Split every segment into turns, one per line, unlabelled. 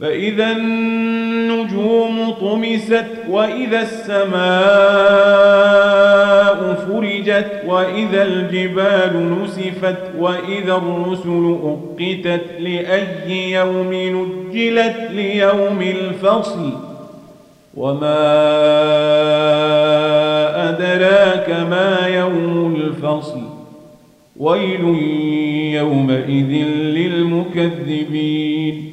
فإذا النجوم طمست وإذا السماء فرجت وإذا الجبال نسفت وإذا الرسل أقتت لأي يوم نجلت ليوم الفصل وما أدراك ما يوم الفصل ويل يومئذ للمكذبين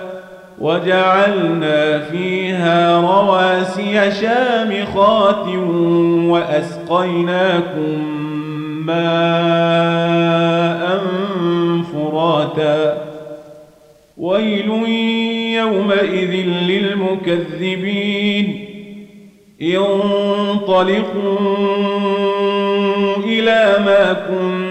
وجعلنا فيها رواسي شامخات وأسقيناكم ماء فراتا. ويل يومئذ للمكذبين. انطلقوا إلى ما كنتم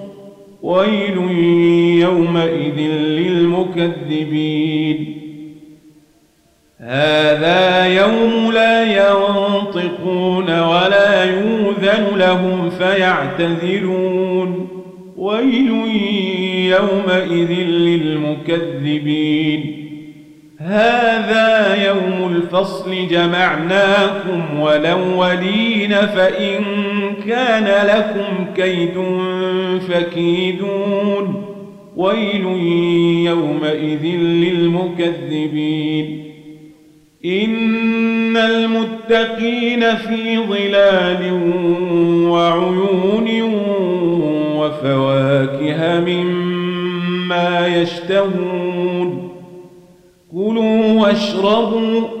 ويل يومئذ للمكذبين هذا يوم لا ينطقون ولا يوذن لهم فيعتذرون ويل يومئذ للمكذبين هذا يوم الفصل جمعناكم والأولين فإن كان لكم كيد فكيدون. ويل يومئذ للمكذبين. إن المتقين في ظلال وعيون وفواكه مما يشتهون. كلوا واشربوا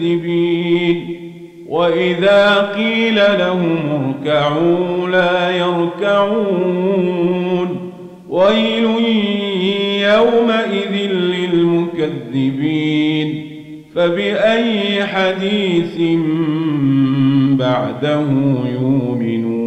للمكذبين وإذا قيل لهم اركعوا لا يركعون. ويل يومئذ للمكذبين. فبأي حديث بعده يؤمنون؟